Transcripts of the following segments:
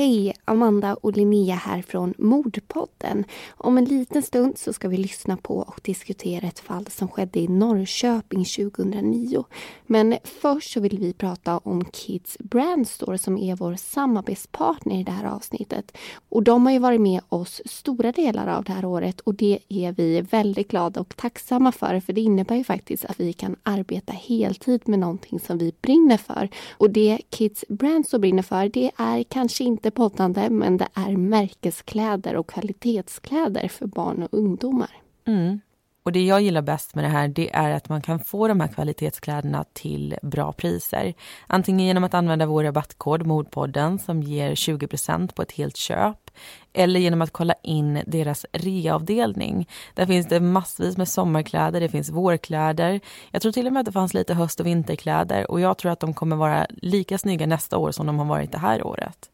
Hej! Amanda och Linnea här från Mordpodden. Om en liten stund så ska vi lyssna på och diskutera ett fall som skedde i Norrköping 2009. Men först så vill vi prata om Kids Brandstore som är vår samarbetspartner i det här avsnittet. Och de har ju varit med oss stora delar av det här året och det är vi väldigt glada och tacksamma för. För det innebär ju faktiskt att vi kan arbeta heltid med någonting som vi brinner för. Och det Kids Brand Store brinner för det är kanske inte poddande men det är märkeskläder och kvalitetskläder för barn och ungdomar. Mm. Och det jag gillar bäst med det här det är att man kan få de här kvalitetskläderna till bra priser. Antingen genom att använda vår rabattkod Modpodden som ger 20% på ett helt köp eller genom att kolla in deras reavdelning. Där finns det massvis med sommarkläder, det finns vårkläder. Jag tror till och med att det fanns lite höst och vinterkläder och jag tror att de kommer vara lika snygga nästa år som de har varit det här året.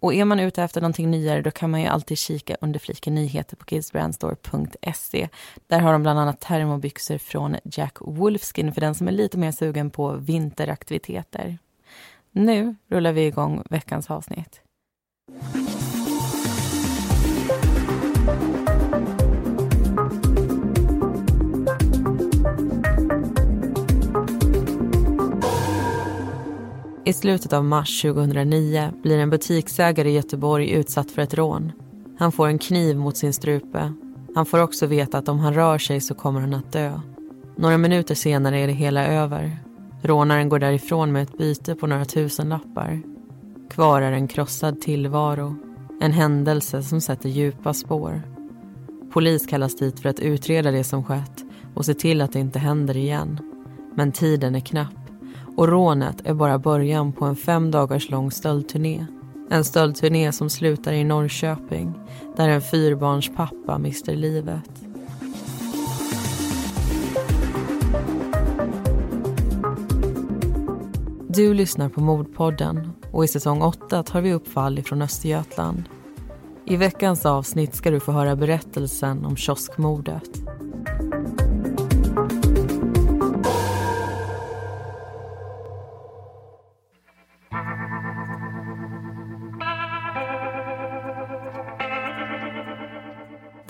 Och är man ute efter någonting nyare då kan man ju alltid kika under fliken nyheter på kidsbrandstore.se. Där har de bland annat termobyxor från Jack Wolfskin för den som är lite mer sugen på vinteraktiviteter. Nu rullar vi igång veckans avsnitt. I slutet av mars 2009 blir en butiksägare i Göteborg utsatt för ett rån. Han får en kniv mot sin strupe. Han får också veta att om han rör sig så kommer han att dö. Några minuter senare är det hela över. Rånaren går därifrån med ett byte på några tusen lappar. Kvar är en krossad tillvaro. En händelse som sätter djupa spår. Polis kallas dit för att utreda det som skett och se till att det inte händer igen. Men tiden är knapp. Och rånet är bara början på en fem dagars lång stöldturné. En stöldturné som slutar i Norrköping där en fyrbarns pappa mister livet. Du lyssnar på Mordpodden och i säsong 8 tar vi upp fall från Östergötland. I veckans avsnitt ska du få höra berättelsen om kioskmordet.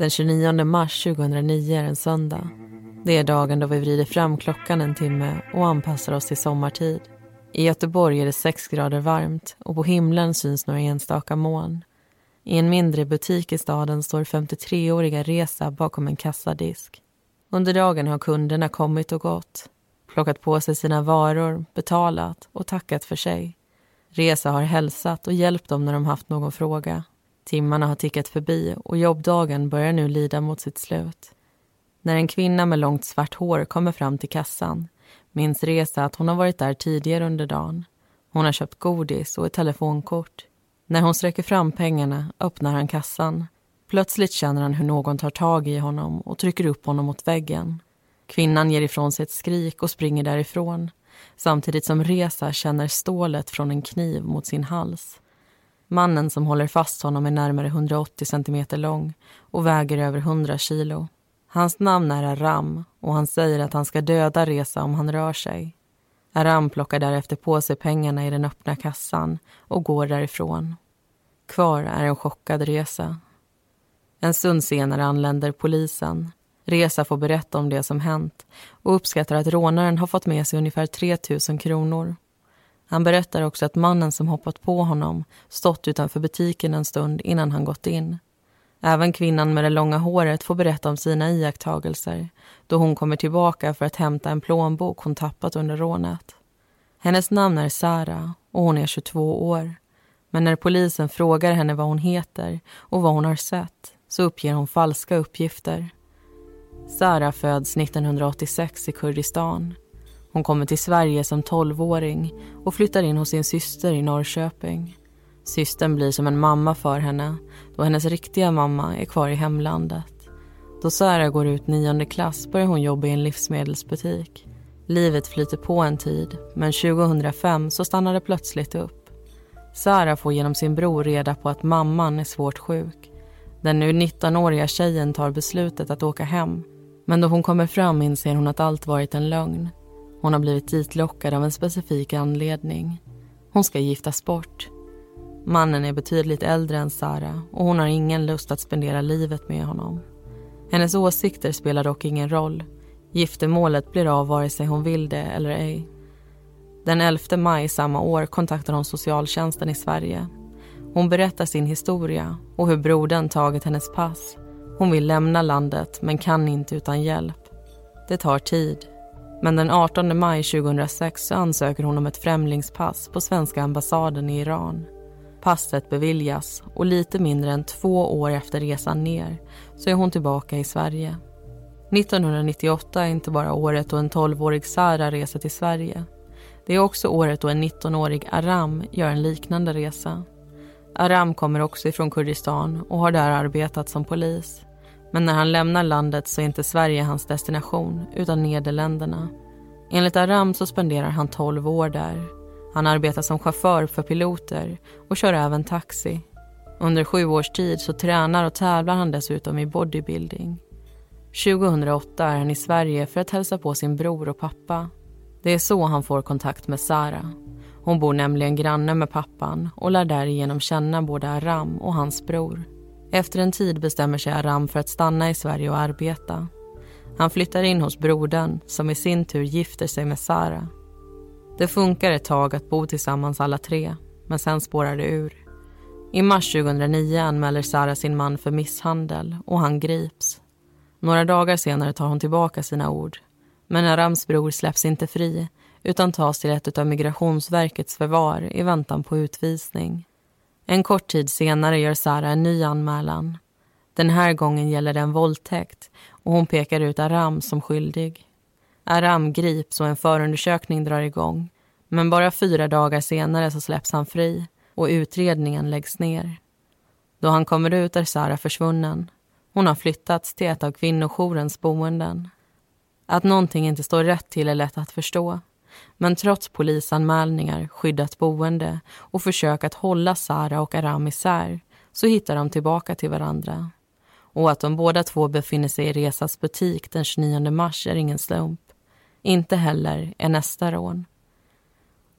Den 29 mars 2009 är en söndag. Det är dagen då vi vrider fram klockan en timme och anpassar oss till sommartid. I Göteborg är det 6 grader varmt och på himlen syns några enstaka moln. I en mindre butik i staden står 53-åriga Reza bakom en kassadisk. Under dagen har kunderna kommit och gått, plockat på sig sina varor, betalat och tackat för sig. Reza har hälsat och hjälpt dem när de haft någon fråga. Timmarna har tickat förbi och jobbdagen börjar nu lida mot sitt slut. När en kvinna med långt svart hår kommer fram till kassan minns Reza att hon har varit där tidigare under dagen. Hon har köpt godis och ett telefonkort. När hon sträcker fram pengarna öppnar han kassan. Plötsligt känner han hur någon tar tag i honom och trycker upp honom mot väggen. Kvinnan ger ifrån sig ett skrik och springer därifrån samtidigt som Reza känner stålet från en kniv mot sin hals. Mannen som håller fast honom är närmare 180 centimeter lång och väger över 100 kilo. Hans namn är Aram och han säger att han ska döda Reza om han rör sig. Aram plockar därefter på sig pengarna i den öppna kassan och går därifrån. Kvar är en chockad Reza. En stund senare anländer polisen. Reza får berätta om det som hänt och uppskattar att rånaren har fått med sig ungefär 3 000 kronor. Han berättar också att mannen som hoppat på honom stått utanför butiken en stund innan han gått in. Även kvinnan med det långa håret får berätta om sina iakttagelser då hon kommer tillbaka för att hämta en plånbok hon tappat under rånet. Hennes namn är Sara och hon är 22 år. Men när polisen frågar henne vad hon heter och vad hon har sett så uppger hon falska uppgifter. Sara föds 1986 i Kurdistan hon kommer till Sverige som tolvåring och flyttar in hos sin syster i Norrköping. Systern blir som en mamma för henne då hennes riktiga mamma är kvar i hemlandet. Då Sara går ut nionde klass börjar hon jobba i en livsmedelsbutik. Livet flyter på en tid, men 2005 så stannar det plötsligt upp. Sara får genom sin bror reda på att mamman är svårt sjuk. Den nu 19-åriga tjejen tar beslutet att åka hem. Men då hon kommer fram inser hon att allt varit en lögn. Hon har blivit ditlockad av en specifik anledning. Hon ska giftas bort. Mannen är betydligt äldre än Sara och hon har ingen lust att spendera livet med honom. Hennes åsikter spelar dock ingen roll. Giftermålet blir av vare sig hon vill det eller ej. Den 11 maj samma år kontaktar hon socialtjänsten i Sverige. Hon berättar sin historia och hur brodern tagit hennes pass. Hon vill lämna landet men kan inte utan hjälp. Det tar tid. Men den 18 maj 2006 ansöker hon om ett främlingspass på svenska ambassaden i Iran. Passet beviljas och lite mindre än två år efter resan ner så är hon tillbaka i Sverige. 1998 är inte bara året då en 12-årig Sara reser till Sverige. Det är också året då en 19-årig Aram gör en liknande resa. Aram kommer också ifrån Kurdistan och har där arbetat som polis. Men när han lämnar landet så är inte Sverige hans destination utan Nederländerna. Enligt Aram så spenderar han 12 år där. Han arbetar som chaufför för piloter och kör även taxi. Under sju års tid så tränar och tävlar han dessutom i bodybuilding. 2008 är han i Sverige för att hälsa på sin bror och pappa. Det är så han får kontakt med Sara. Hon bor nämligen granne med pappan och lär därigenom känna både Aram och hans bror. Efter en tid bestämmer sig Aram för att stanna i Sverige och arbeta. Han flyttar in hos brodern som i sin tur gifter sig med Sara. Det funkar ett tag att bo tillsammans alla tre, men sen spårar det ur. I mars 2009 anmäler Sara sin man för misshandel och han grips. Några dagar senare tar hon tillbaka sina ord. Men Arams bror släpps inte fri utan tas till ett av Migrationsverkets förvar i väntan på utvisning. En kort tid senare gör Sara en ny anmälan. Den här gången gäller det en våldtäkt och hon pekar ut Aram som skyldig. Aram grips och en förundersökning drar igång. Men bara fyra dagar senare så släpps han fri och utredningen läggs ner. Då han kommer ut är Sara försvunnen. Hon har flyttats till ett av kvinnojourens boenden. Att någonting inte står rätt till är lätt att förstå. Men trots polisanmälningar, skyddat boende och försök att hålla Sara och Aram isär så hittar de tillbaka till varandra. Och att de båda två befinner sig i Resas butik den 29 mars är ingen slump. Inte heller är nästa rån.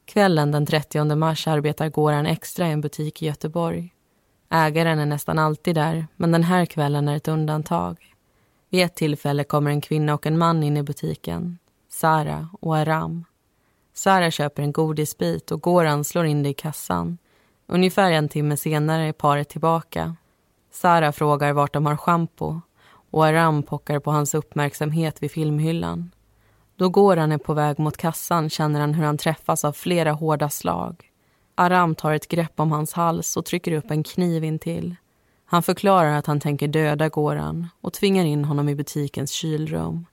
Kvällen den 30 mars arbetar Goran extra i en butik i Göteborg. Ägaren är nästan alltid där, men den här kvällen är ett undantag. Vid ett tillfälle kommer en kvinna och en man in i butiken. Sara och Aram. Sara köper en godisbit och Goran slår in det i kassan. Ungefär en timme senare är paret tillbaka. Sara frågar vart de har schampo och Aram pockar på hans uppmärksamhet vid filmhyllan. Då Goran är på väg mot kassan känner han hur han träffas av flera hårda slag. Aram tar ett grepp om hans hals och trycker upp en kniv intill. Han förklarar att han tänker döda Goran och tvingar in honom i butikens kylrum.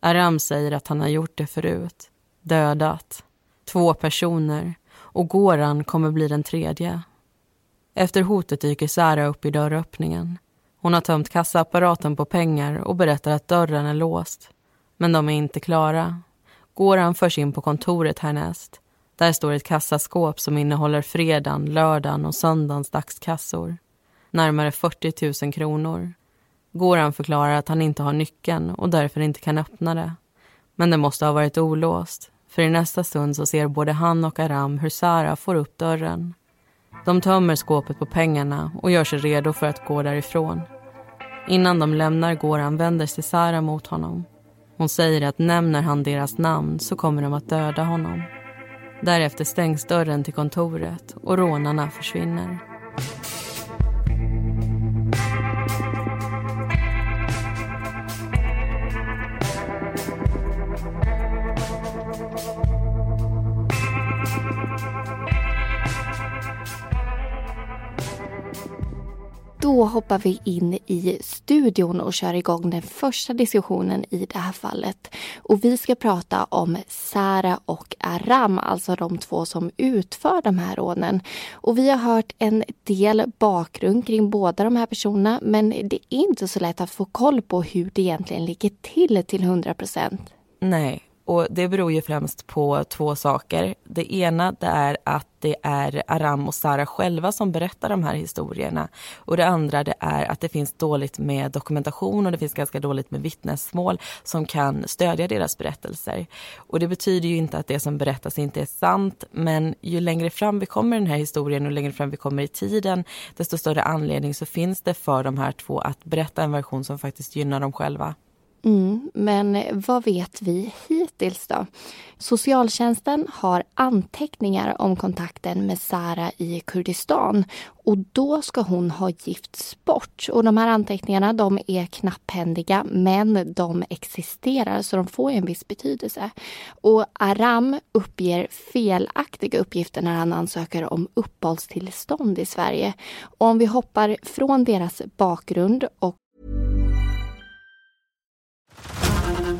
Aram säger att han har gjort det förut. Dödat. Två personer. Och Goran kommer bli den tredje. Efter hotet dyker Sara upp i dörröppningen. Hon har tömt kassaapparaten på pengar och berättar att dörren är låst. Men de är inte klara. Goran förs in på kontoret härnäst. Där står ett kassaskåp som innehåller fredagen, lördagen och söndagens dagskassor. Närmare 40 000 kronor. Goran förklarar att han inte har nyckeln och därför inte kan öppna det. Men det måste ha varit olåst, för i nästa stund så ser både han och Aram hur Sara får upp dörren. De tömmer skåpet på pengarna och gör sig redo för att gå därifrån. Innan de lämnar gården vänder sig Sara mot honom. Hon säger att nämner han deras namn så kommer de att döda honom. Därefter stängs dörren till kontoret och rånarna försvinner. Då hoppar vi in i studion och kör igång den första diskussionen i det här fallet. Och vi ska prata om Sara och Aram, alltså de två som utför de här rånen. Och vi har hört en del bakgrund kring båda de här personerna men det är inte så lätt att få koll på hur det egentligen ligger till till 100 procent. Nej, och det beror ju främst på två saker. Det ena det är att det är Aram och Sara själva som berättar de här historierna. Och det andra det är att det finns dåligt med dokumentation och det finns ganska dåligt med vittnesmål som kan stödja deras berättelser. Och det betyder ju inte att det som berättas inte är sant, men ju längre fram vi kommer i den här historien och längre fram vi kommer i tiden, desto större anledning så finns det för de här två att berätta en version som faktiskt gynnar dem själva. Mm, men vad vet vi hittills då? Socialtjänsten har anteckningar om kontakten med Sara i Kurdistan och då ska hon ha gifts bort. Och de här anteckningarna de är knapphändiga men de existerar så de får en viss betydelse. Och Aram uppger felaktiga uppgifter när han ansöker om uppehållstillstånd i Sverige. Och om vi hoppar från deras bakgrund och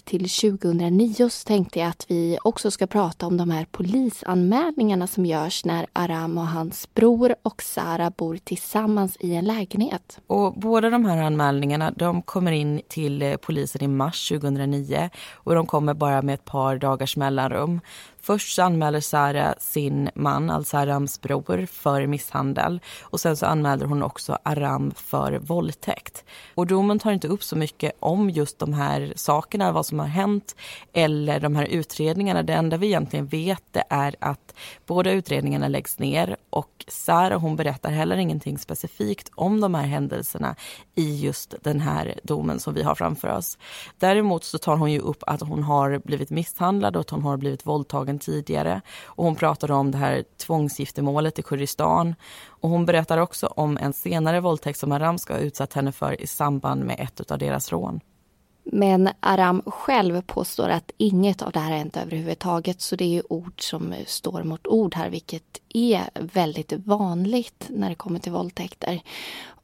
till 2009 så tänkte jag att vi också ska prata om de här polisanmälningarna som görs när Aram och hans bror och Sara bor tillsammans i en lägenhet. Och båda de här anmälningarna de kommer in till polisen i mars 2009 och de kommer bara med ett par dagars mellanrum. Först så anmäler Sara sin man, alltså Arams bror, för misshandel. Och sen så anmäler hon också Aram för våldtäkt. Och domen tar inte upp så mycket om just de här sakerna, vad som har hänt eller de här utredningarna. Det enda vi egentligen vet det är att båda utredningarna läggs ner och Sara hon berättar heller ingenting specifikt om de här händelserna i just den här domen som vi har framför oss. Däremot så tar hon ju upp att hon har blivit misshandlad och att hon har blivit våldtagen tidigare. Och hon pratade om det här tvångsgiftermålet i Kurdistan. Och hon berättar också om en senare våldtäkt som Aram ska ha utsatt henne för i samband med ett av deras rån. Men Aram själv påstår att inget av det här hänt överhuvudtaget så det är ord som står mot ord här vilket är väldigt vanligt när det kommer till våldtäkter.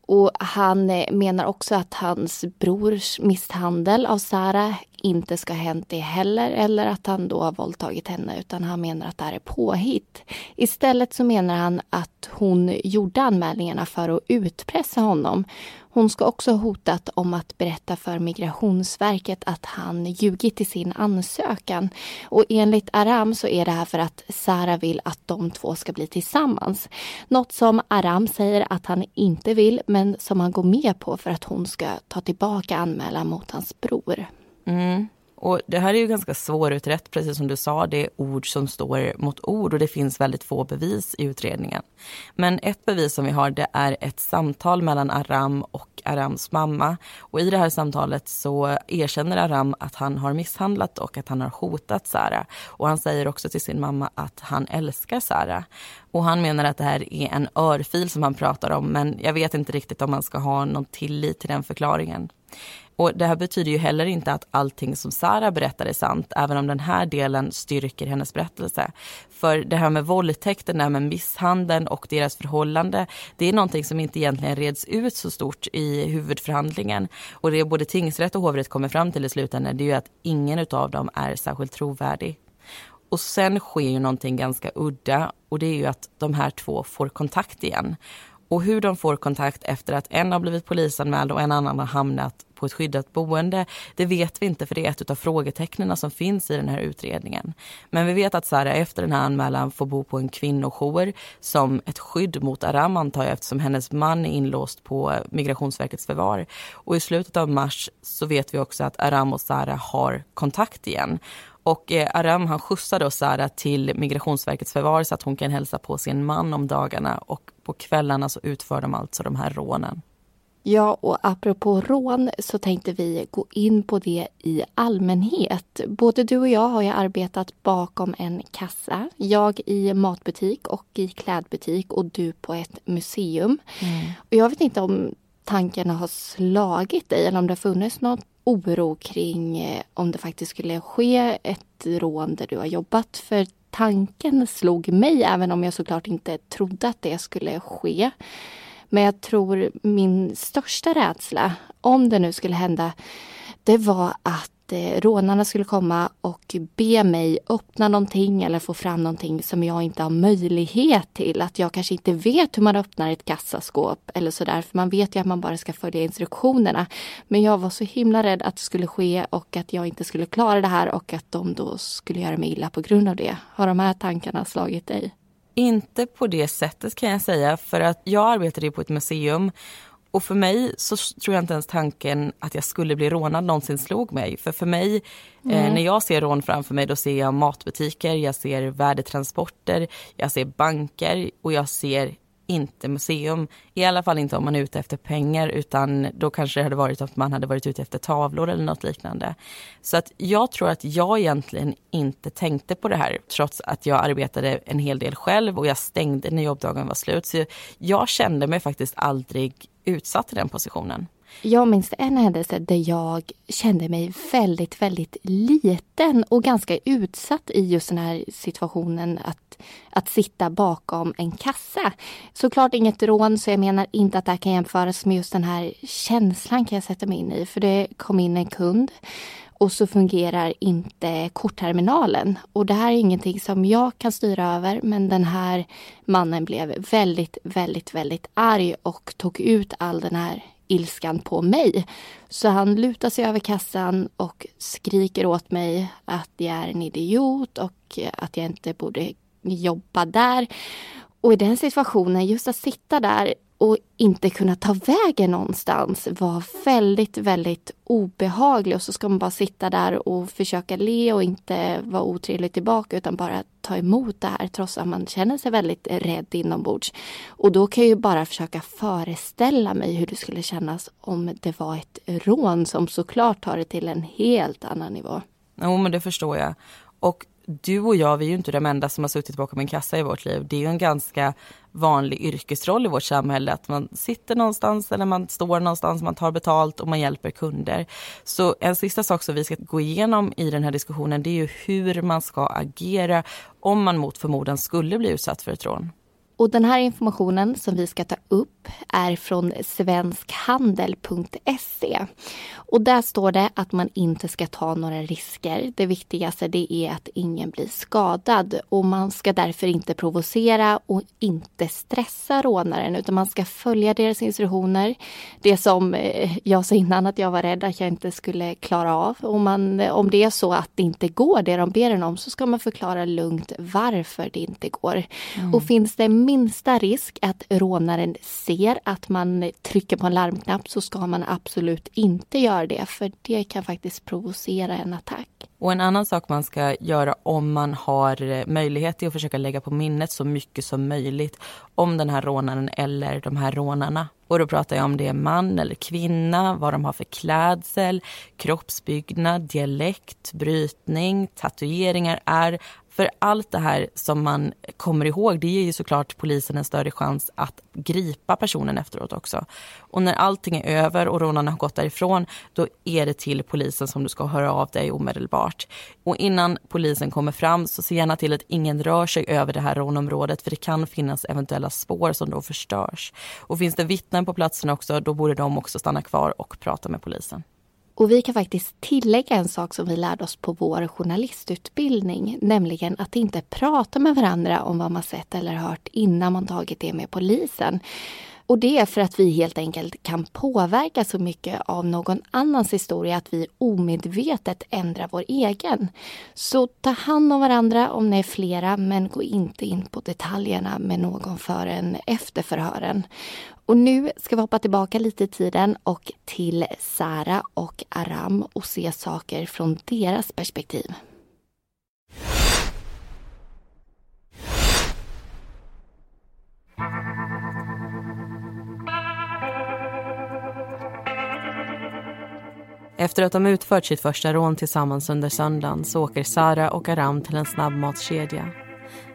Och han menar också att hans brors misshandel av Sara inte ska ha hänt det heller eller att han då har våldtagit henne utan han menar att det här är påhitt. Istället så menar han att hon gjorde anmälningarna för att utpressa honom. Hon ska också ha hotat om att berätta för Migrationsverket att han ljugit i sin ansökan. Och enligt Aram så är det här för att Sara vill att de två ska bli tillsammans. Något som Aram säger att han inte vill men som han går med på för att hon ska ta tillbaka anmälan mot hans bror. Mm. Och det här är ju ganska svårutrett, precis som du sa. Det är ord som står mot ord och det finns väldigt få bevis i utredningen. Men ett bevis som vi har det är ett samtal mellan Aram och Arams mamma. Och i det här samtalet så erkänner Aram att han har misshandlat och att han har hotat Sara. Och han säger också till sin mamma att han älskar Sara. Och han menar att det här är en örfil som han pratar om men jag vet inte riktigt om man ska ha någon tillit till den förklaringen. Och det här betyder ju heller inte att allting som Sara berättar är sant, även om den här delen styrker hennes berättelse. För det här med våldtäkten, det här med misshandeln och deras förhållande, det är någonting som inte egentligen reds ut så stort i huvudförhandlingen. Och det både tingsrätt och hovrätt kommer fram till i slutändan, det är ju att ingen av dem är särskilt trovärdig. Och sen sker ju någonting ganska udda och det är ju att de här två får kontakt igen. Och hur de får kontakt efter att en har blivit polisanmäld och en annan har hamnat på ett skyddat boende, det vet vi inte för det är ett av frågetecknen som finns i den här utredningen. Men vi vet att Sara efter den här anmälan får bo på en kvinnojour som ett skydd mot Aram antar jag eftersom hennes man är inlåst på Migrationsverkets förvar. Och i slutet av mars så vet vi också att Aram och Sara har kontakt igen. Och eh, Aram han skjutsar då Sara till Migrationsverkets förvar så att hon kan hälsa på sin man om dagarna och på kvällarna så utför de alltså de här rånen. Ja, och apropå rån så tänkte vi gå in på det i allmänhet. Både du och jag har ju arbetat bakom en kassa. Jag i matbutik och i klädbutik och du på ett museum. Mm. Och jag vet inte om tankarna har slagit dig eller om det har funnits något oro kring eh, om det faktiskt skulle ske ett rån där du har jobbat. För tanken slog mig, även om jag såklart inte trodde att det skulle ske. Men jag tror min största rädsla, om det nu skulle hända, det var att eh, rånarna skulle komma och be mig öppna någonting eller få fram någonting som jag inte har möjlighet till. Att jag kanske inte vet hur man öppnar ett kassaskåp eller sådär. För man vet ju att man bara ska följa instruktionerna. Men jag var så himla rädd att det skulle ske och att jag inte skulle klara det här och att de då skulle göra mig illa på grund av det. Har de här tankarna slagit dig? Inte på det sättet kan jag säga för att jag arbetade på ett museum och för mig så tror jag inte ens tanken att jag skulle bli rånad någonsin slog mig. För för mig, mm. eh, när jag ser rån framför mig då ser jag matbutiker, jag ser värdetransporter, jag ser banker och jag ser inte museum. I alla fall inte om man är ute efter pengar utan då kanske det hade varit att man hade varit ute efter tavlor eller något liknande. Så att jag tror att jag egentligen inte tänkte på det här trots att jag arbetade en hel del själv och jag stängde när jobbdagen var slut. Så jag kände mig faktiskt aldrig utsatt i den positionen. Jag minns en händelse där jag kände mig väldigt, väldigt liten och ganska utsatt i just den här situationen att, att sitta bakom en kassa. Såklart inget rån, så jag menar inte att det här kan jämföras med just den här känslan kan jag sätta mig in i. För det kom in en kund och så fungerar inte kortterminalen. Och det här är ingenting som jag kan styra över men den här mannen blev väldigt, väldigt, väldigt arg och tog ut all den här ilskan på mig. Så han lutar sig över kassan och skriker åt mig att jag är en idiot och att jag inte borde jobba där. Och i den situationen, just att sitta där och inte kunna ta vägen någonstans var väldigt, väldigt obehaglig. Och så ska man bara sitta där och försöka le och inte vara otrevlig tillbaka utan bara ta emot det här trots att man känner sig väldigt rädd inombords. Och då kan jag ju bara försöka föreställa mig hur det skulle kännas om det var ett rån som såklart tar det till en helt annan nivå. Jo, men det förstår jag. Och du och jag, vi är ju inte de enda som har suttit bakom en kassa i vårt liv. Det är ju en ganska vanlig yrkesroll i vårt samhälle att man sitter någonstans eller man står någonstans, man tar betalt och man hjälper kunder. Så en sista sak som vi ska gå igenom i den här diskussionen det är ju hur man ska agera om man mot förmodan skulle bli utsatt för ett rån. Och den här informationen som vi ska ta upp är från svenskhandel.se. Och där står det att man inte ska ta några risker. Det viktigaste det är att ingen blir skadad och man ska därför inte provocera och inte stressa rånaren utan man ska följa deras instruktioner. Det som eh, jag sa innan att jag var rädd att jag inte skulle klara av. Och man, om det är så att det inte går det de ber en om så ska man förklara lugnt varför det inte går. Mm. Och finns det minsta risk att rånaren ser att man trycker på en larmknapp så ska man absolut inte göra det för det kan faktiskt provocera en attack. Och en annan sak man ska göra om man har eh, möjlighet är att försöka lägga på minnet så mycket som möjligt om den här rånaren eller de här rånarna. Och då pratar jag om det är man eller kvinna, vad de har för klädsel, kroppsbyggnad, dialekt, brytning, tatueringar, är för allt det här som man kommer ihåg, det ger ju såklart polisen en större chans att gripa personen efteråt också. Och när allting är över och rånarna har gått därifrån, då är det till polisen som du ska höra av dig omedelbart. Och innan polisen kommer fram så se gärna till att ingen rör sig över det här rånområdet för det kan finnas eventuella spår som då förstörs. Och finns det vittnen på platsen också, då borde de också stanna kvar och prata med polisen. Och vi kan faktiskt tillägga en sak som vi lärde oss på vår journalistutbildning, nämligen att inte prata med varandra om vad man sett eller hört innan man tagit det med polisen. Och det är för att vi helt enkelt kan påverka så mycket av någon annans historia att vi omedvetet ändrar vår egen. Så ta hand om varandra om ni är flera men gå inte in på detaljerna med någon förrän efter förhören. Och nu ska vi hoppa tillbaka lite i tiden och till Sara och Aram och se saker från deras perspektiv. Efter att de utfört sitt första rån tillsammans under söndagen så åker Sara och Aram till en snabbmatskedja.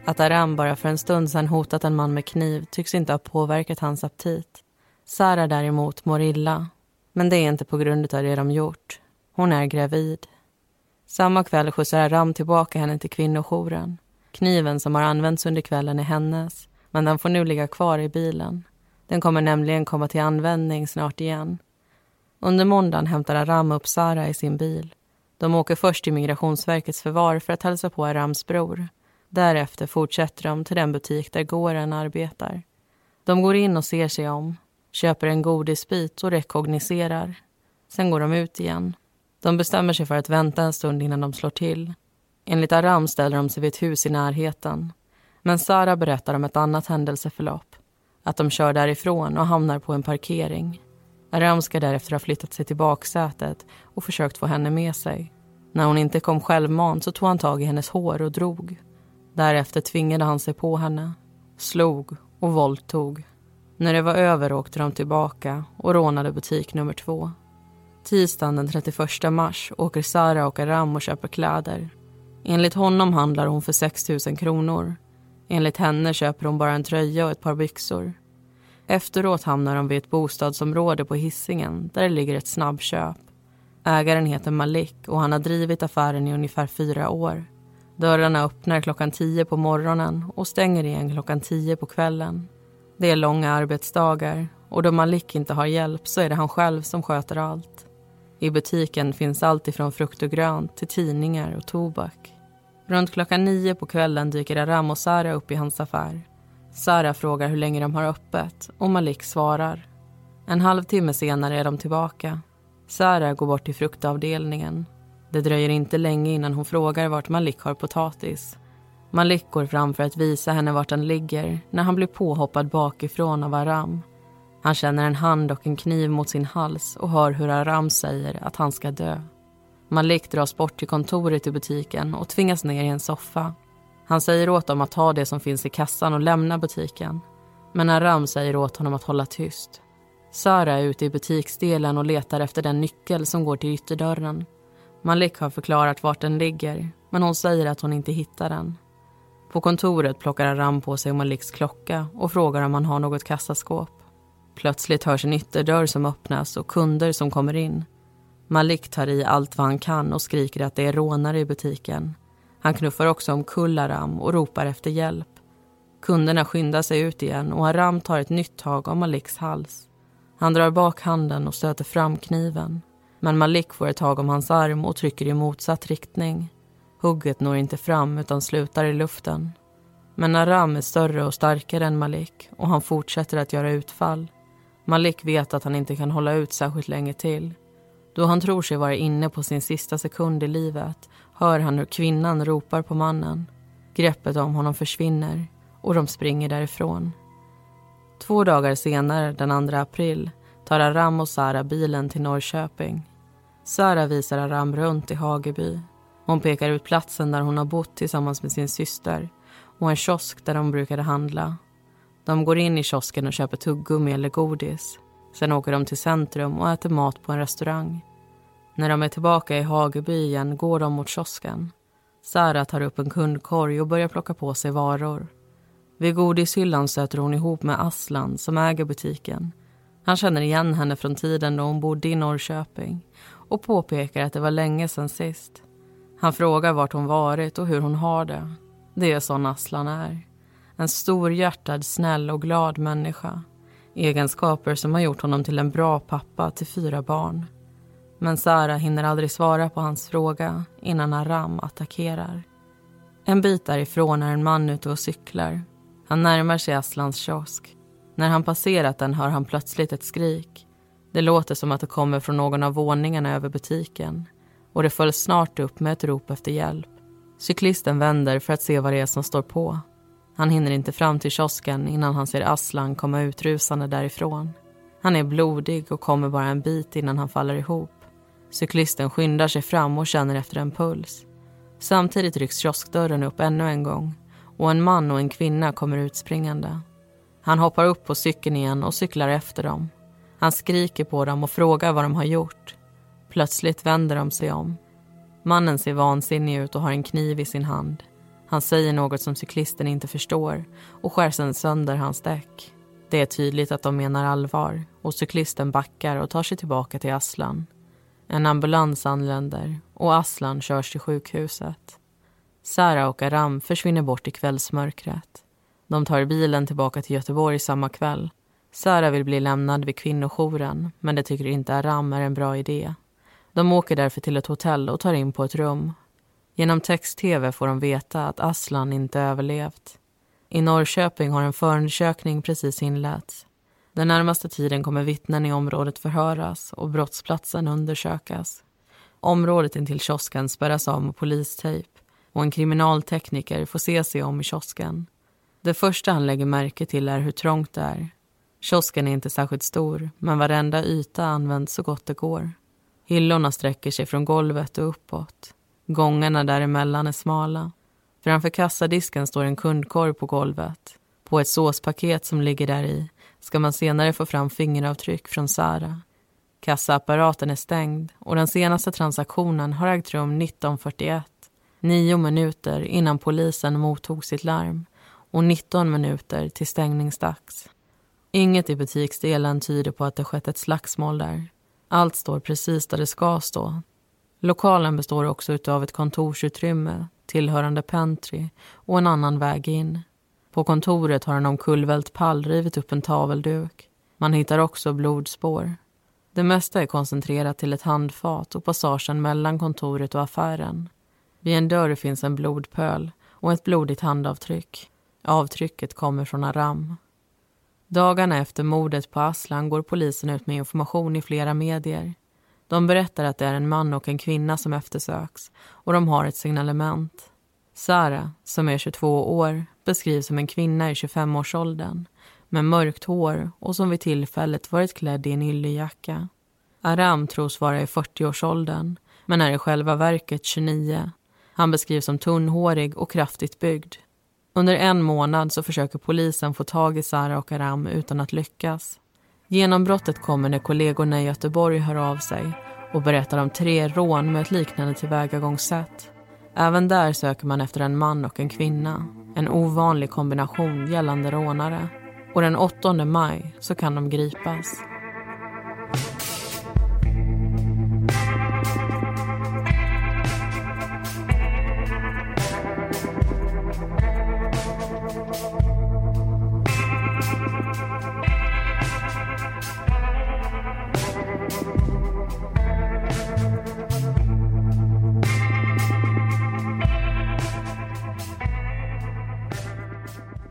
Att Aram bara för en stund sedan hotat en man med kniv tycks inte ha påverkat hans aptit. Sara däremot mår illa. Men det är inte på grund av det de gjort. Hon är gravid. Samma kväll skjutsar Aram tillbaka henne till kvinnojouren. Kniven som har använts under kvällen är hennes, men den får nu ligga kvar i bilen. Den kommer nämligen komma till användning snart igen. Under måndagen hämtar Aram upp Sara i sin bil. De åker först till Migrationsverkets förvar för att hälsa på Arams bror. Därefter fortsätter de till den butik där gården arbetar. De går in och ser sig om, köper en godisbit och rekogniserar. Sen går de ut igen. De bestämmer sig för att vänta en stund innan de slår till. Enligt Aram ställer de sig vid ett hus i närheten. Men Sara berättar om ett annat händelseförlopp. Att de kör därifrån och hamnar på en parkering. Aram ska därefter ha flyttat sig till baksätet och försökt få henne med sig. När hon inte kom självmant så tog han tag i hennes hår och drog. Därefter tvingade han sig på henne, slog och våldtog. När det var över åkte de tillbaka och rånade butik nummer två. Tisdagen den 31 mars åker Sara och Aram och köper kläder. Enligt honom handlar hon för 6 000 kronor. Enligt henne köper hon bara en tröja och ett par byxor. Efteråt hamnar de vid ett bostadsområde på hissingen där det ligger ett snabbköp. Ägaren heter Malik och han har drivit affären i ungefär fyra år. Dörrarna öppnar klockan tio på morgonen och stänger igen klockan tio på kvällen. Det är långa arbetsdagar och då Malik inte har hjälp så är det han själv som sköter allt. I butiken finns allt ifrån frukt och grönt till tidningar och tobak. Runt klockan nio på kvällen dyker Aram och Sara upp i hans affär. Sara frågar hur länge de har öppet och Malik svarar. En halvtimme senare är de tillbaka. Sara går bort till fruktavdelningen. Det dröjer inte länge innan hon frågar vart Malik har potatis. Malik går fram för att visa henne vart den ligger när han blir påhoppad bakifrån av Aram. Han känner en hand och en kniv mot sin hals och hör hur Aram säger att han ska dö. Malik dras bort till kontoret i butiken och tvingas ner i en soffa. Han säger åt dem att ta det som finns i kassan och lämna butiken. Men Aram säger åt honom att hålla tyst. Sara är ute i butiksdelen och letar efter den nyckel som går till ytterdörren. Malik har förklarat vart den ligger, men hon säger att hon inte hittar den. På kontoret plockar Aram på sig Maliks klocka och frågar om han har något kassaskåp. Plötsligt hörs en ytterdörr som öppnas och kunder som kommer in. Malik tar i allt vad han kan och skriker att det är rånare i butiken. Han knuffar också omkull Aram och ropar efter hjälp. Kunderna skyndar sig ut igen och Aram tar ett nytt tag om Maliks hals. Han drar bak handen och stöter fram kniven. Men Malik får ett tag om hans arm och trycker i motsatt riktning. Hugget når inte fram utan slutar i luften. Men Aram är större och starkare än Malik och han fortsätter att göra utfall. Malik vet att han inte kan hålla ut särskilt länge till. Då han tror sig vara inne på sin sista sekund i livet hör han hur kvinnan ropar på mannen. Greppet om honom försvinner och de springer därifrån. Två dagar senare, den 2 april, tar Aram och Sara bilen till Norrköping. Sara visar Aram runt i Hageby. Hon pekar ut platsen där hon har bott tillsammans med sin syster och en kiosk där de brukade handla. De går in i kiosken och köper tuggummi eller godis. Sen åker de till centrum och äter mat på en restaurang. När de är tillbaka i Hageby igen går de mot kiosken. Sara tar upp en kundkorg och börjar plocka på sig varor. Vid godishyllan stöter hon ihop med Aslan som äger butiken. Han känner igen henne från tiden då hon bodde i Norrköping och påpekar att det var länge sedan sist. Han frågar vart hon varit och hur hon har det. Det är sån Aslan är. En storhjärtad, snäll och glad människa. Egenskaper som har gjort honom till en bra pappa till fyra barn. Men Sara hinner aldrig svara på hans fråga innan Aram attackerar. En bit därifrån är en man ute och cyklar. Han närmar sig Aslans kiosk. När han passerat den hör han plötsligt ett skrik. Det låter som att det kommer från någon av våningarna över butiken och det följs snart upp med ett rop efter hjälp. Cyklisten vänder för att se vad det är som står på. Han hinner inte fram till kiosken innan han ser Aslan komma utrusande därifrån. Han är blodig och kommer bara en bit innan han faller ihop. Cyklisten skyndar sig fram och känner efter en puls. Samtidigt rycks kioskdörren upp ännu en gång och en man och en kvinna kommer utspringande. Han hoppar upp på cykeln igen och cyklar efter dem. Han skriker på dem och frågar vad de har gjort. Plötsligt vänder de sig om. Mannen ser vansinnig ut och har en kniv i sin hand. Han säger något som cyklisten inte förstår och skär sedan sönder hans däck. Det är tydligt att de menar allvar och cyklisten backar och tar sig tillbaka till Aslan. En ambulans anländer och Aslan körs till sjukhuset. Sara och Aram försvinner bort i kvällsmörkret. De tar bilen tillbaka till Göteborg samma kväll. Sara vill bli lämnad vid kvinnojouren men det tycker inte Aram är en bra idé. De åker därför till ett hotell och tar in på ett rum. Genom text-tv får de veta att Aslan inte överlevt. I Norrköping har en förundersökning precis inletts. Den närmaste tiden kommer vittnen i området förhöras och brottsplatsen undersökas. Området intill kiosken spärras av med polistejp och en kriminaltekniker får se sig om i kiosken. Det första han lägger märke till är hur trångt det är. Kiosken är inte särskilt stor, men varenda yta används så gott det går. Hyllorna sträcker sig från golvet och uppåt. Gångarna däremellan är smala. Framför kassadisken står en kundkorg på golvet. På ett såspaket som ligger där i ska man senare få fram fingeravtryck från Sara. Kassaapparaten är stängd och den senaste transaktionen har ägt rum 1941. Nio minuter innan polisen mottog sitt larm och 19 minuter till stängningsdags. Inget i butiksdelen tyder på att det skett ett slagsmål där. Allt står precis där det ska stå. Lokalen består också av ett kontorsutrymme, tillhörande pantry och en annan väg in. På kontoret har en omkullvält pall rivit upp en tavelduk. Man hittar också blodspår. Det mesta är koncentrerat till ett handfat och passagen mellan kontoret och affären. Vid en dörr finns en blodpöl och ett blodigt handavtryck. Avtrycket kommer från Aram. Dagarna efter mordet på Aslan går polisen ut med information i flera medier. De berättar att det är en man och en kvinna som eftersöks och de har ett signalement. Sara, som är 22 år, beskrivs som en kvinna i 25-årsåldern med mörkt hår och som vid tillfället varit klädd i en yllejacka. Aram tros vara i 40-årsåldern men är i själva verket 29. Han beskrivs som tunnhårig och kraftigt byggd. Under en månad så försöker polisen få tag i Sara och Aram utan att lyckas. Genombrottet kommer när kollegorna i Göteborg hör av sig och berättar om tre rån med ett liknande tillvägagångssätt. Även där söker man efter en man och en kvinna. En ovanlig kombination gällande rånare. Och den 8 maj så kan de gripas.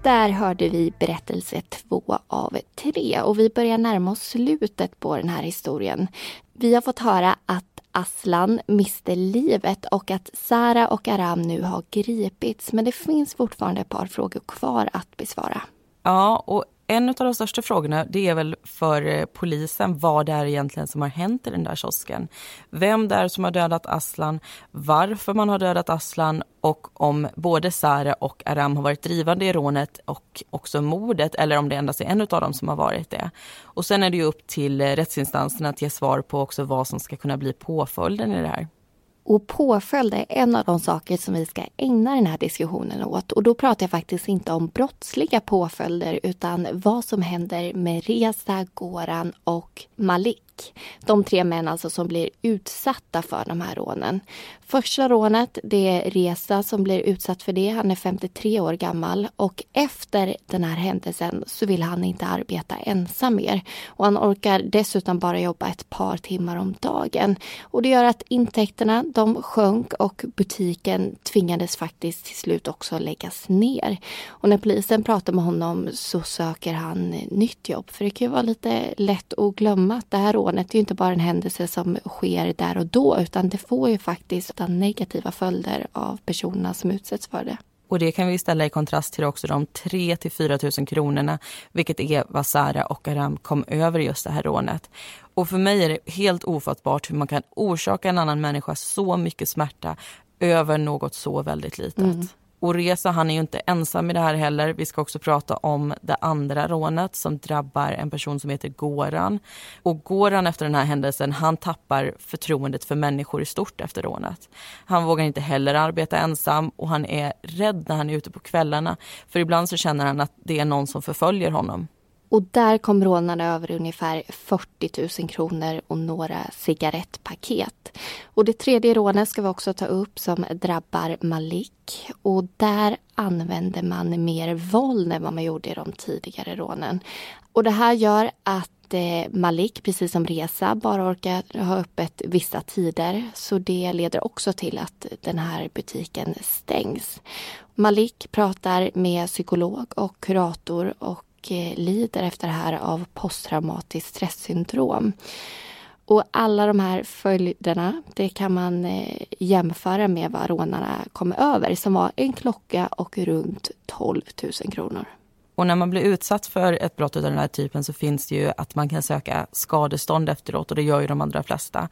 Där hörde vi berättelse två av tre och vi börjar närma oss slutet på den här historien. Vi har fått höra att Aslan miste livet och att Sara och Aram nu har gripits. Men det finns fortfarande ett par frågor kvar att besvara. Ja, och en av de största frågorna det är väl för eh, polisen vad det är egentligen som har hänt i den där kiosken. Vem det är som har dödat Aslan, varför man har dödat Aslan och om både Sara och Aram har varit drivande i rånet och också mordet eller om det endast är en av dem som har varit det. Och sen är det ju upp till eh, rättsinstanserna att ge svar på också vad som ska kunna bli påföljden i det här. Och påföljd är en av de saker som vi ska ägna den här diskussionen åt. Och då pratar jag faktiskt inte om brottsliga påföljder utan vad som händer med Reza, Goran och Malik. Malik. De tre män alltså som blir utsatta för de här rånen. Första rånet det är Reza som blir utsatt för det. Han är 53 år gammal och efter den här händelsen så vill han inte arbeta ensam mer. Och han orkar dessutom bara jobba ett par timmar om dagen. Och det gör att intäkterna de sjönk och butiken tvingades faktiskt till slut också läggas ner. Och när polisen pratar med honom så söker han nytt jobb. För det kan ju vara lite lätt att glömma att det här rånet är ju inte bara en händelse som sker där och då utan det får ju faktiskt negativa följder av personerna som utsätts för det. Och det kan vi ställa i kontrast till också de 3 till 4 000 kronorna, vilket är vad Sara och Aram kom över just det här rånet. Och för mig är det helt ofattbart hur man kan orsaka en annan människa så mycket smärta över något så väldigt litet. Mm. Och Reza han är ju inte ensam i det här heller. Vi ska också prata om det andra rånet som drabbar en person som heter Goran. Och Goran efter den här händelsen, han tappar förtroendet för människor i stort efter rånet. Han vågar inte heller arbeta ensam och han är rädd när han är ute på kvällarna. För ibland så känner han att det är någon som förföljer honom. Och där kom rånarna över ungefär 40 000 kronor och några cigarettpaket. Och det tredje rånet ska vi också ta upp som drabbar Malik. Och där använder man mer våld än vad man gjorde i de tidigare rånen. Och det här gör att eh, Malik, precis som Reza, bara orkar ha öppet vissa tider. Så det leder också till att den här butiken stängs. Malik pratar med psykolog och kurator och och eh, lider efter det här av posttraumatiskt stresssyndrom. Och alla de här följderna, det kan man eh, jämföra med vad rånarna kom över som var en klocka och runt 12 000 kronor. Och när man blir utsatt för ett brott av den här typen så finns det ju att man kan söka skadestånd efteråt och det gör ju de allra flesta.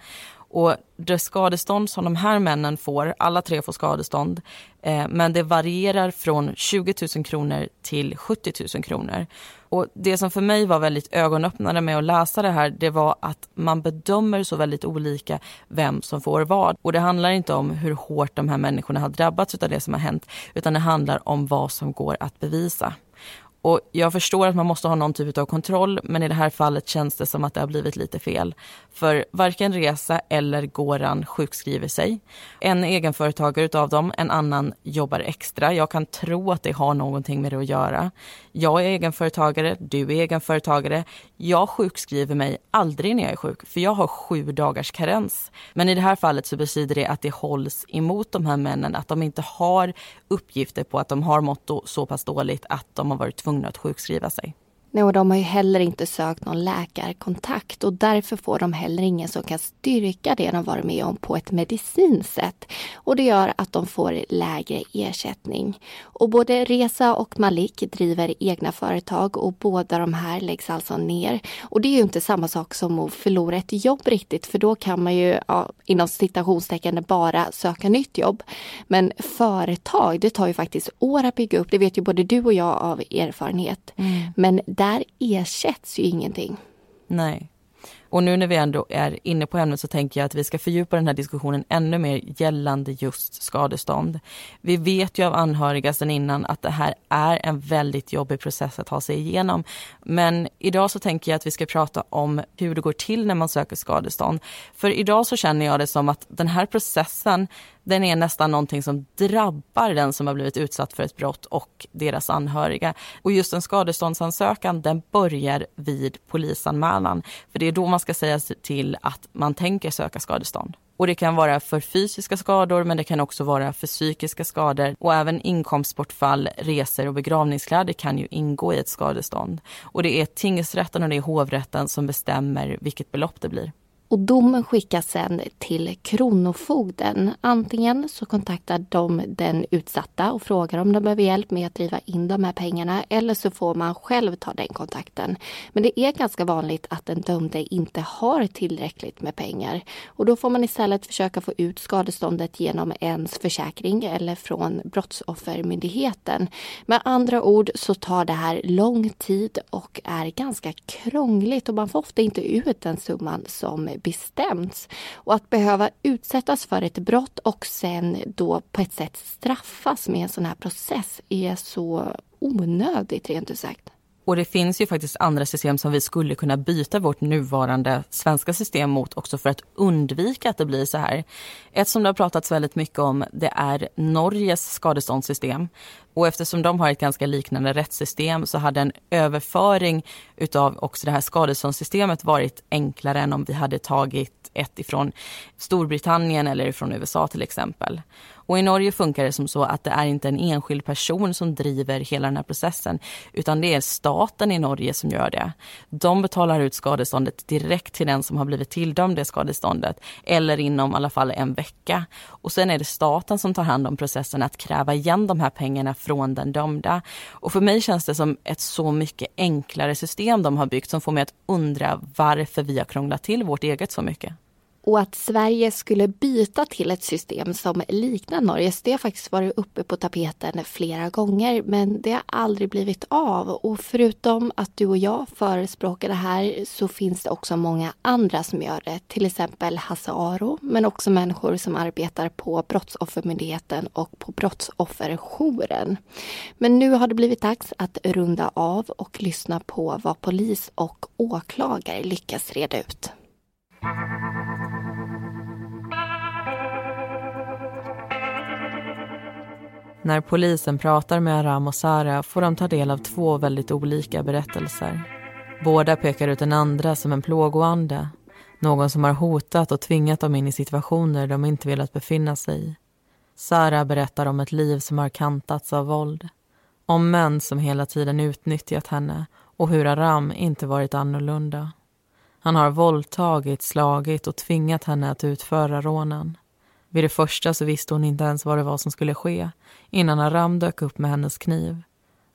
Och det skadestånd som de här männen får, alla tre får skadestånd, eh, men det varierar från 20 000 kronor till 70 000 kronor. Och det som för mig var väldigt ögonöppnande med att läsa det här, det var att man bedömer så väldigt olika vem som får vad. Och det handlar inte om hur hårt de här människorna har drabbats av det som har hänt, utan det handlar om vad som går att bevisa. Och jag förstår att man måste ha någon typ av kontroll men i det här fallet känns det som att det har blivit lite fel. För varken Resa eller Goran sjukskriver sig. En egenföretagare utav dem, en annan jobbar extra. Jag kan tro att det har någonting med det att göra. Jag är egenföretagare, du är egenföretagare. Jag sjukskriver mig aldrig när jag är sjuk för jag har sju dagars karens. Men i det här fallet så betyder det att det hålls emot de här männen, att de inte har uppgifter på att de har mått så pass dåligt att de har varit tvungna att sjukskriva sig. Nej, och de har ju heller inte sökt någon läkarkontakt och därför får de heller ingen som kan styrka det de varit med om på ett medicinskt sätt. Och det gör att de får lägre ersättning. Och både Reza och Malik driver egna företag och båda de här läggs alltså ner. Och det är ju inte samma sak som att förlora ett jobb riktigt för då kan man ju ja, inom citationstecken bara söka nytt jobb. Men företag, det tar ju faktiskt år att bygga upp. Det vet ju både du och jag av erfarenhet. Mm. Men där ersätts ju ingenting. Nej. Och nu när vi ändå är inne på ämnet så tänker jag att vi ska fördjupa den här diskussionen ännu mer gällande just skadestånd. Vi vet ju av anhöriga sedan innan att det här är en väldigt jobbig process att ta sig igenom. Men idag så tänker jag att vi ska prata om hur det går till när man söker skadestånd. För idag så känner jag det som att den här processen den är nästan någonting som drabbar den som har blivit utsatt för ett brott och deras anhöriga. Och just en skadeståndsansökan den börjar vid polisanmälan. För det är då man ska säga till att man tänker söka skadestånd. Och det kan vara för fysiska skador men det kan också vara för psykiska skador och även inkomstbortfall, resor och begravningskläder kan ju ingå i ett skadestånd. Och det är tingsrätten och det är hovrätten som bestämmer vilket belopp det blir. Och domen skickas sen till Kronofogden. Antingen så kontaktar de den utsatta och frågar om de behöver hjälp med att driva in de här pengarna eller så får man själv ta den kontakten. Men det är ganska vanligt att den dömde inte har tillräckligt med pengar och då får man istället försöka få ut skadeståndet genom ens försäkring eller från Brottsoffermyndigheten. Med andra ord så tar det här lång tid och är ganska krångligt och man får ofta inte ut den summan som bestämts. Och att behöva utsättas för ett brott och sen då på ett sätt straffas med en sån här process är så onödigt rent ut sagt. Och det finns ju faktiskt andra system som vi skulle kunna byta vårt nuvarande svenska system mot också för att undvika att det blir så här. Ett som det har pratats väldigt mycket om det är Norges skadeståndssystem. Och eftersom de har ett ganska liknande rättssystem så hade en överföring utav också det här skadeståndssystemet varit enklare än om vi hade tagit ett ifrån Storbritannien eller ifrån USA till exempel. Och I Norge funkar det som så att det är inte en enskild person som driver hela den här processen utan det är staten i Norge som gör det. De betalar ut skadeståndet direkt till den som har blivit tilldömd det skadeståndet eller inom i alla fall en vecka. Och Sen är det staten som tar hand om processen att kräva igen de här pengarna från den dömda. Och För mig känns det som ett så mycket enklare system de har byggt som får mig att undra varför vi har krånglat till vårt eget så mycket. Och att Sverige skulle byta till ett system som liknar Norges, det har faktiskt varit uppe på tapeten flera gånger men det har aldrig blivit av. Och förutom att du och jag förespråkar det här så finns det också många andra som gör det. Till exempel Hasse Aro, men också människor som arbetar på Brottsoffermyndigheten och på Brottsofferjouren. Men nu har det blivit dags att runda av och lyssna på vad polis och åklagare lyckas reda ut. När polisen pratar med Aram och Sara får de ta del av två väldigt olika berättelser. Båda pekar ut den andra som en plågoande. Någon som har hotat och tvingat dem in i situationer de inte velat befinna sig i. Sara berättar om ett liv som har kantats av våld. Om män som hela tiden utnyttjat henne och hur Aram inte varit annorlunda. Han har våldtagit, slagit och tvingat henne att utföra rånen. Vid det första så visste hon inte ens vad det var som skulle ske innan Aram dök upp med hennes kniv.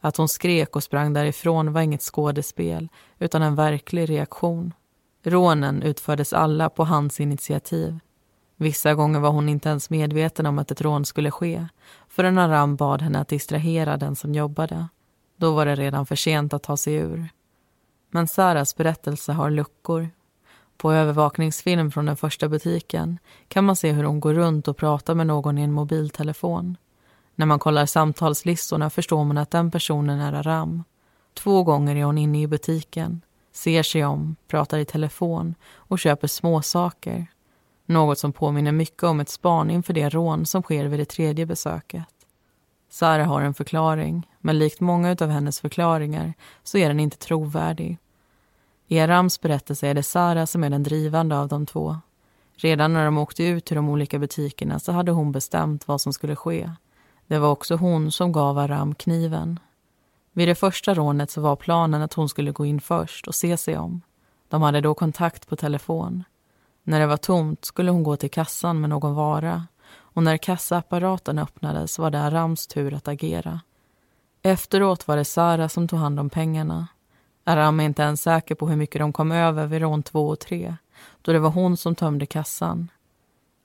Att hon skrek och sprang därifrån var inget skådespel utan en verklig reaktion. Rånen utfördes alla på hans initiativ. Vissa gånger var hon inte ens medveten om att ett rån skulle ske förrän Aram bad henne att distrahera den som jobbade. Då var det redan för sent att ta sig ur. Men Saras berättelse har luckor. På övervakningsfilm från den första butiken kan man se hur hon går runt och pratar med någon i en mobiltelefon. När man kollar samtalslistorna förstår man att den personen är Aram. Två gånger är hon inne i butiken, ser sig om, pratar i telefon och köper småsaker. Något som påminner mycket om ett span inför det rån som sker vid det tredje besöket. Sara har en förklaring, men likt många av hennes förklaringar så är den inte trovärdig. I Arams berättelse är det Sara som är den drivande av de två. Redan när de åkte ut till de olika butikerna så hade hon bestämt vad som skulle ske. Det var också hon som gav Aram kniven. Vid det första rånet så var planen att hon skulle gå in först och se sig om. De hade då kontakt på telefon. När det var tomt skulle hon gå till kassan med någon vara och när kassaapparaten öppnades var det Arams tur att agera. Efteråt var det Sara som tog hand om pengarna. Aram är inte ens säker på hur mycket de kom över vid rån två och tre då det var hon som tömde kassan.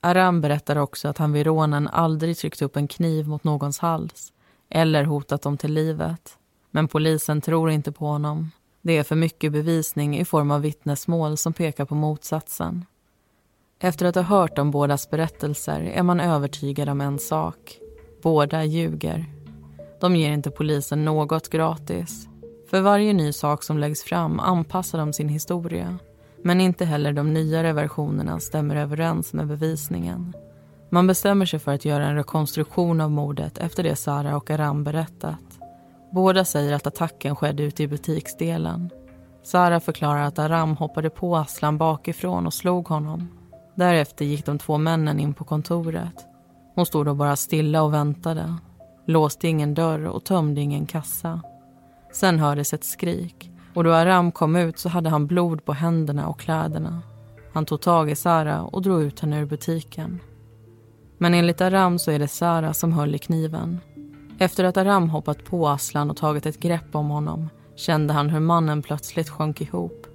Aram berättar också att han vid rånen aldrig tryckt upp en kniv mot någons hals eller hotat dem till livet. Men polisen tror inte på honom. Det är för mycket bevisning i form av vittnesmål som pekar på motsatsen. Efter att ha hört om bådas berättelser är man övertygad om en sak. Båda ljuger. De ger inte polisen något gratis. För varje ny sak som läggs fram anpassar de sin historia. Men inte heller de nyare versionerna stämmer överens med bevisningen. Man bestämmer sig för att göra en rekonstruktion av mordet efter det Sara och Aram berättat. Båda säger att attacken skedde ute i butiksdelen. Sara förklarar att Aram hoppade på Aslan bakifrån och slog honom. Därefter gick de två männen in på kontoret. Hon stod då bara stilla och väntade. Låste ingen dörr och tömde ingen kassa. Sen hördes ett skrik och då Aram kom ut så hade han blod på händerna och kläderna. Han tog tag i Sara och drog ut henne ur butiken. Men enligt Aram så är det Sara som höll i kniven. Efter att Aram hoppat på Aslan och tagit ett grepp om honom kände han hur mannen plötsligt sjönk ihop.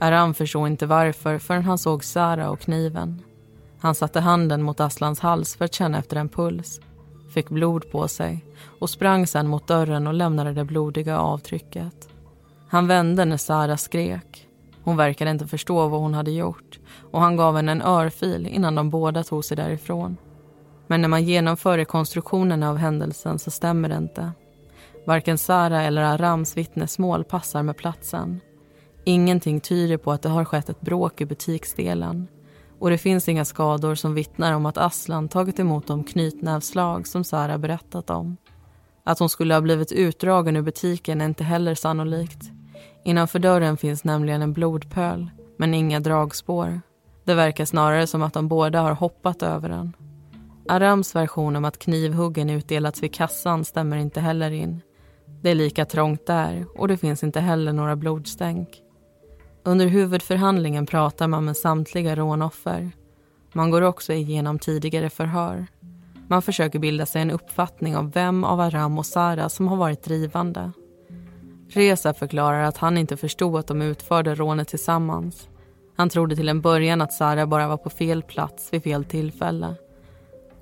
Aram förstod inte varför förrän han såg Sara och kniven. Han satte handen mot Aslans hals för att känna efter en puls, fick blod på sig och sprang sedan mot dörren och lämnade det blodiga avtrycket. Han vände när Sara skrek. Hon verkade inte förstå vad hon hade gjort och han gav henne en örfil innan de båda tog sig därifrån. Men när man genomför rekonstruktionen av händelsen så stämmer det inte. Varken Sara eller Arams vittnesmål passar med platsen. Ingenting tyder på att det har skett ett bråk i butiksdelen och det finns inga skador som vittnar om att Aslan tagit emot de knytnävslag som Sara berättat om. Att hon skulle ha blivit utdragen ur butiken är inte heller sannolikt. Innanför dörren finns nämligen en blodpöl, men inga dragspår. Det verkar snarare som att de båda har hoppat över den. Arams version om att knivhuggen utdelats vid kassan stämmer inte heller in. Det är lika trångt där och det finns inte heller några blodstänk. Under huvudförhandlingen pratar man med samtliga rånoffer. Man går också igenom tidigare förhör. Man försöker bilda sig en uppfattning om vem av Aram och Sara som har varit drivande. Reza förklarar att han inte förstod att de utförde rånet tillsammans. Han trodde till en början att Sara bara var på fel plats vid fel tillfälle.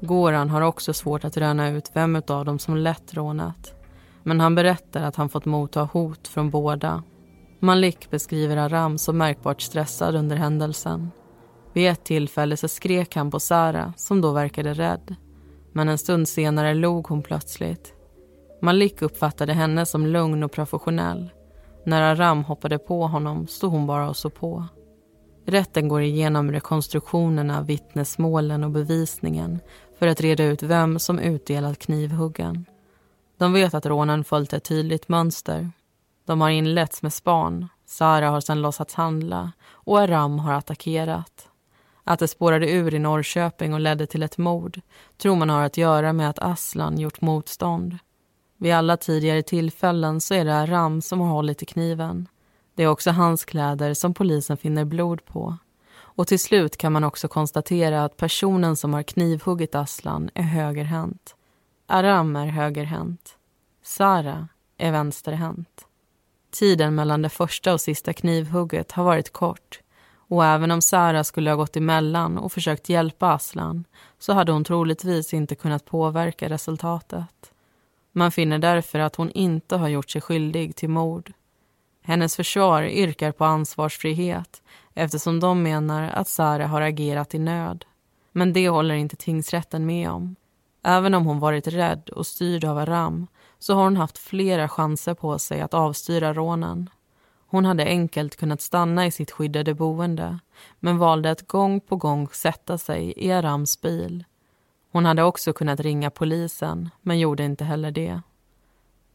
Goran har också svårt att röna ut vem av dem som lett rånet. Men han berättar att han fått motta hot från båda. Malik beskriver Aram som märkbart stressad under händelsen. Vid ett tillfälle så skrek han på Sara, som då verkade rädd. Men en stund senare log hon plötsligt. Malik uppfattade henne som lugn och professionell. När Aram hoppade på honom stod hon bara och såg på. Rätten går igenom rekonstruktionerna, vittnesmålen och bevisningen för att reda ut vem som utdelat knivhuggen. De vet att rånen följt ett tydligt mönster. De har inletts med span, Sara har sedan låtsats handla och Aram har attackerat. Att det spårade ur i Norrköping och ledde till ett mord tror man har att göra med att Aslan gjort motstånd. Vid alla tidigare tillfällen så är det Aram som har hållit i kniven. Det är också hans kläder som polisen finner blod på. Och till slut kan man också konstatera att personen som har knivhuggit Aslan är högerhänt. Aram är högerhänt. Sara är vänsterhänt. Tiden mellan det första och sista knivhugget har varit kort och även om Sara skulle ha gått emellan och försökt hjälpa Aslan så hade hon troligtvis inte kunnat påverka resultatet. Man finner därför att hon inte har gjort sig skyldig till mord. Hennes försvar yrkar på ansvarsfrihet eftersom de menar att Sara har agerat i nöd. Men det håller inte tingsrätten med om. Även om hon varit rädd och styrd av Aram så har hon haft flera chanser på sig att avstyra rånen. Hon hade enkelt kunnat stanna i sitt skyddade boende men valde att gång på gång sätta sig i Arams bil. Hon hade också kunnat ringa polisen, men gjorde inte heller det.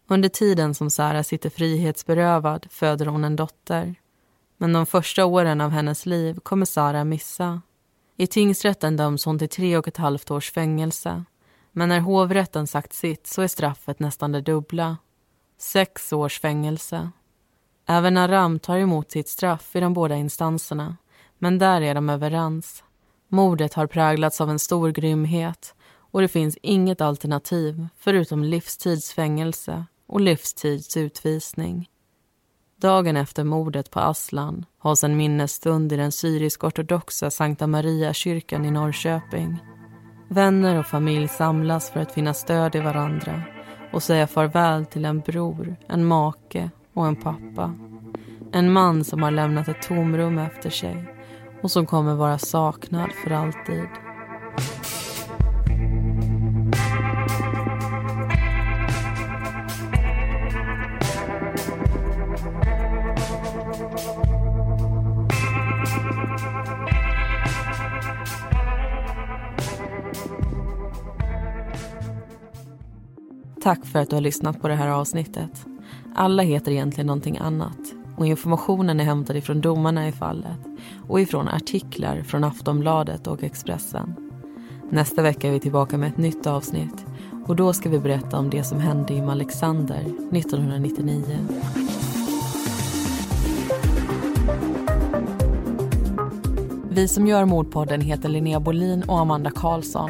Under tiden som Sara sitter frihetsberövad föder hon en dotter. Men de första åren av hennes liv kommer Sara missa. I tingsrätten döms hon till tre och ett halvt års fängelse. Men när hovrätten sagt sitt så är straffet nästan det dubbla. Sex års fängelse. Även Aram tar emot sitt straff i de båda instanserna. Men där är de överens. Mordet har präglats av en stor grymhet och det finns inget alternativ förutom livstidsfängelse och livstidsutvisning. Dagen efter mordet på Aslan hålls en minnesstund i den syrisk-ortodoxa Sankta Maria-kyrkan i Norrköping. Vänner och familj samlas för att finna stöd i varandra och säga farväl till en bror, en make och en pappa. En man som har lämnat ett tomrum efter sig och som kommer vara saknad för alltid. Tack för att du har lyssnat på det här avsnittet. Alla heter egentligen någonting annat och informationen är hämtad ifrån domarna i fallet och ifrån artiklar från Aftonbladet och Expressen. Nästa vecka är vi tillbaka med ett nytt avsnitt och då ska vi berätta om det som hände i Alexander 1999. Vi som gör Mordpodden heter Linnea Bolin och Amanda Karlsson.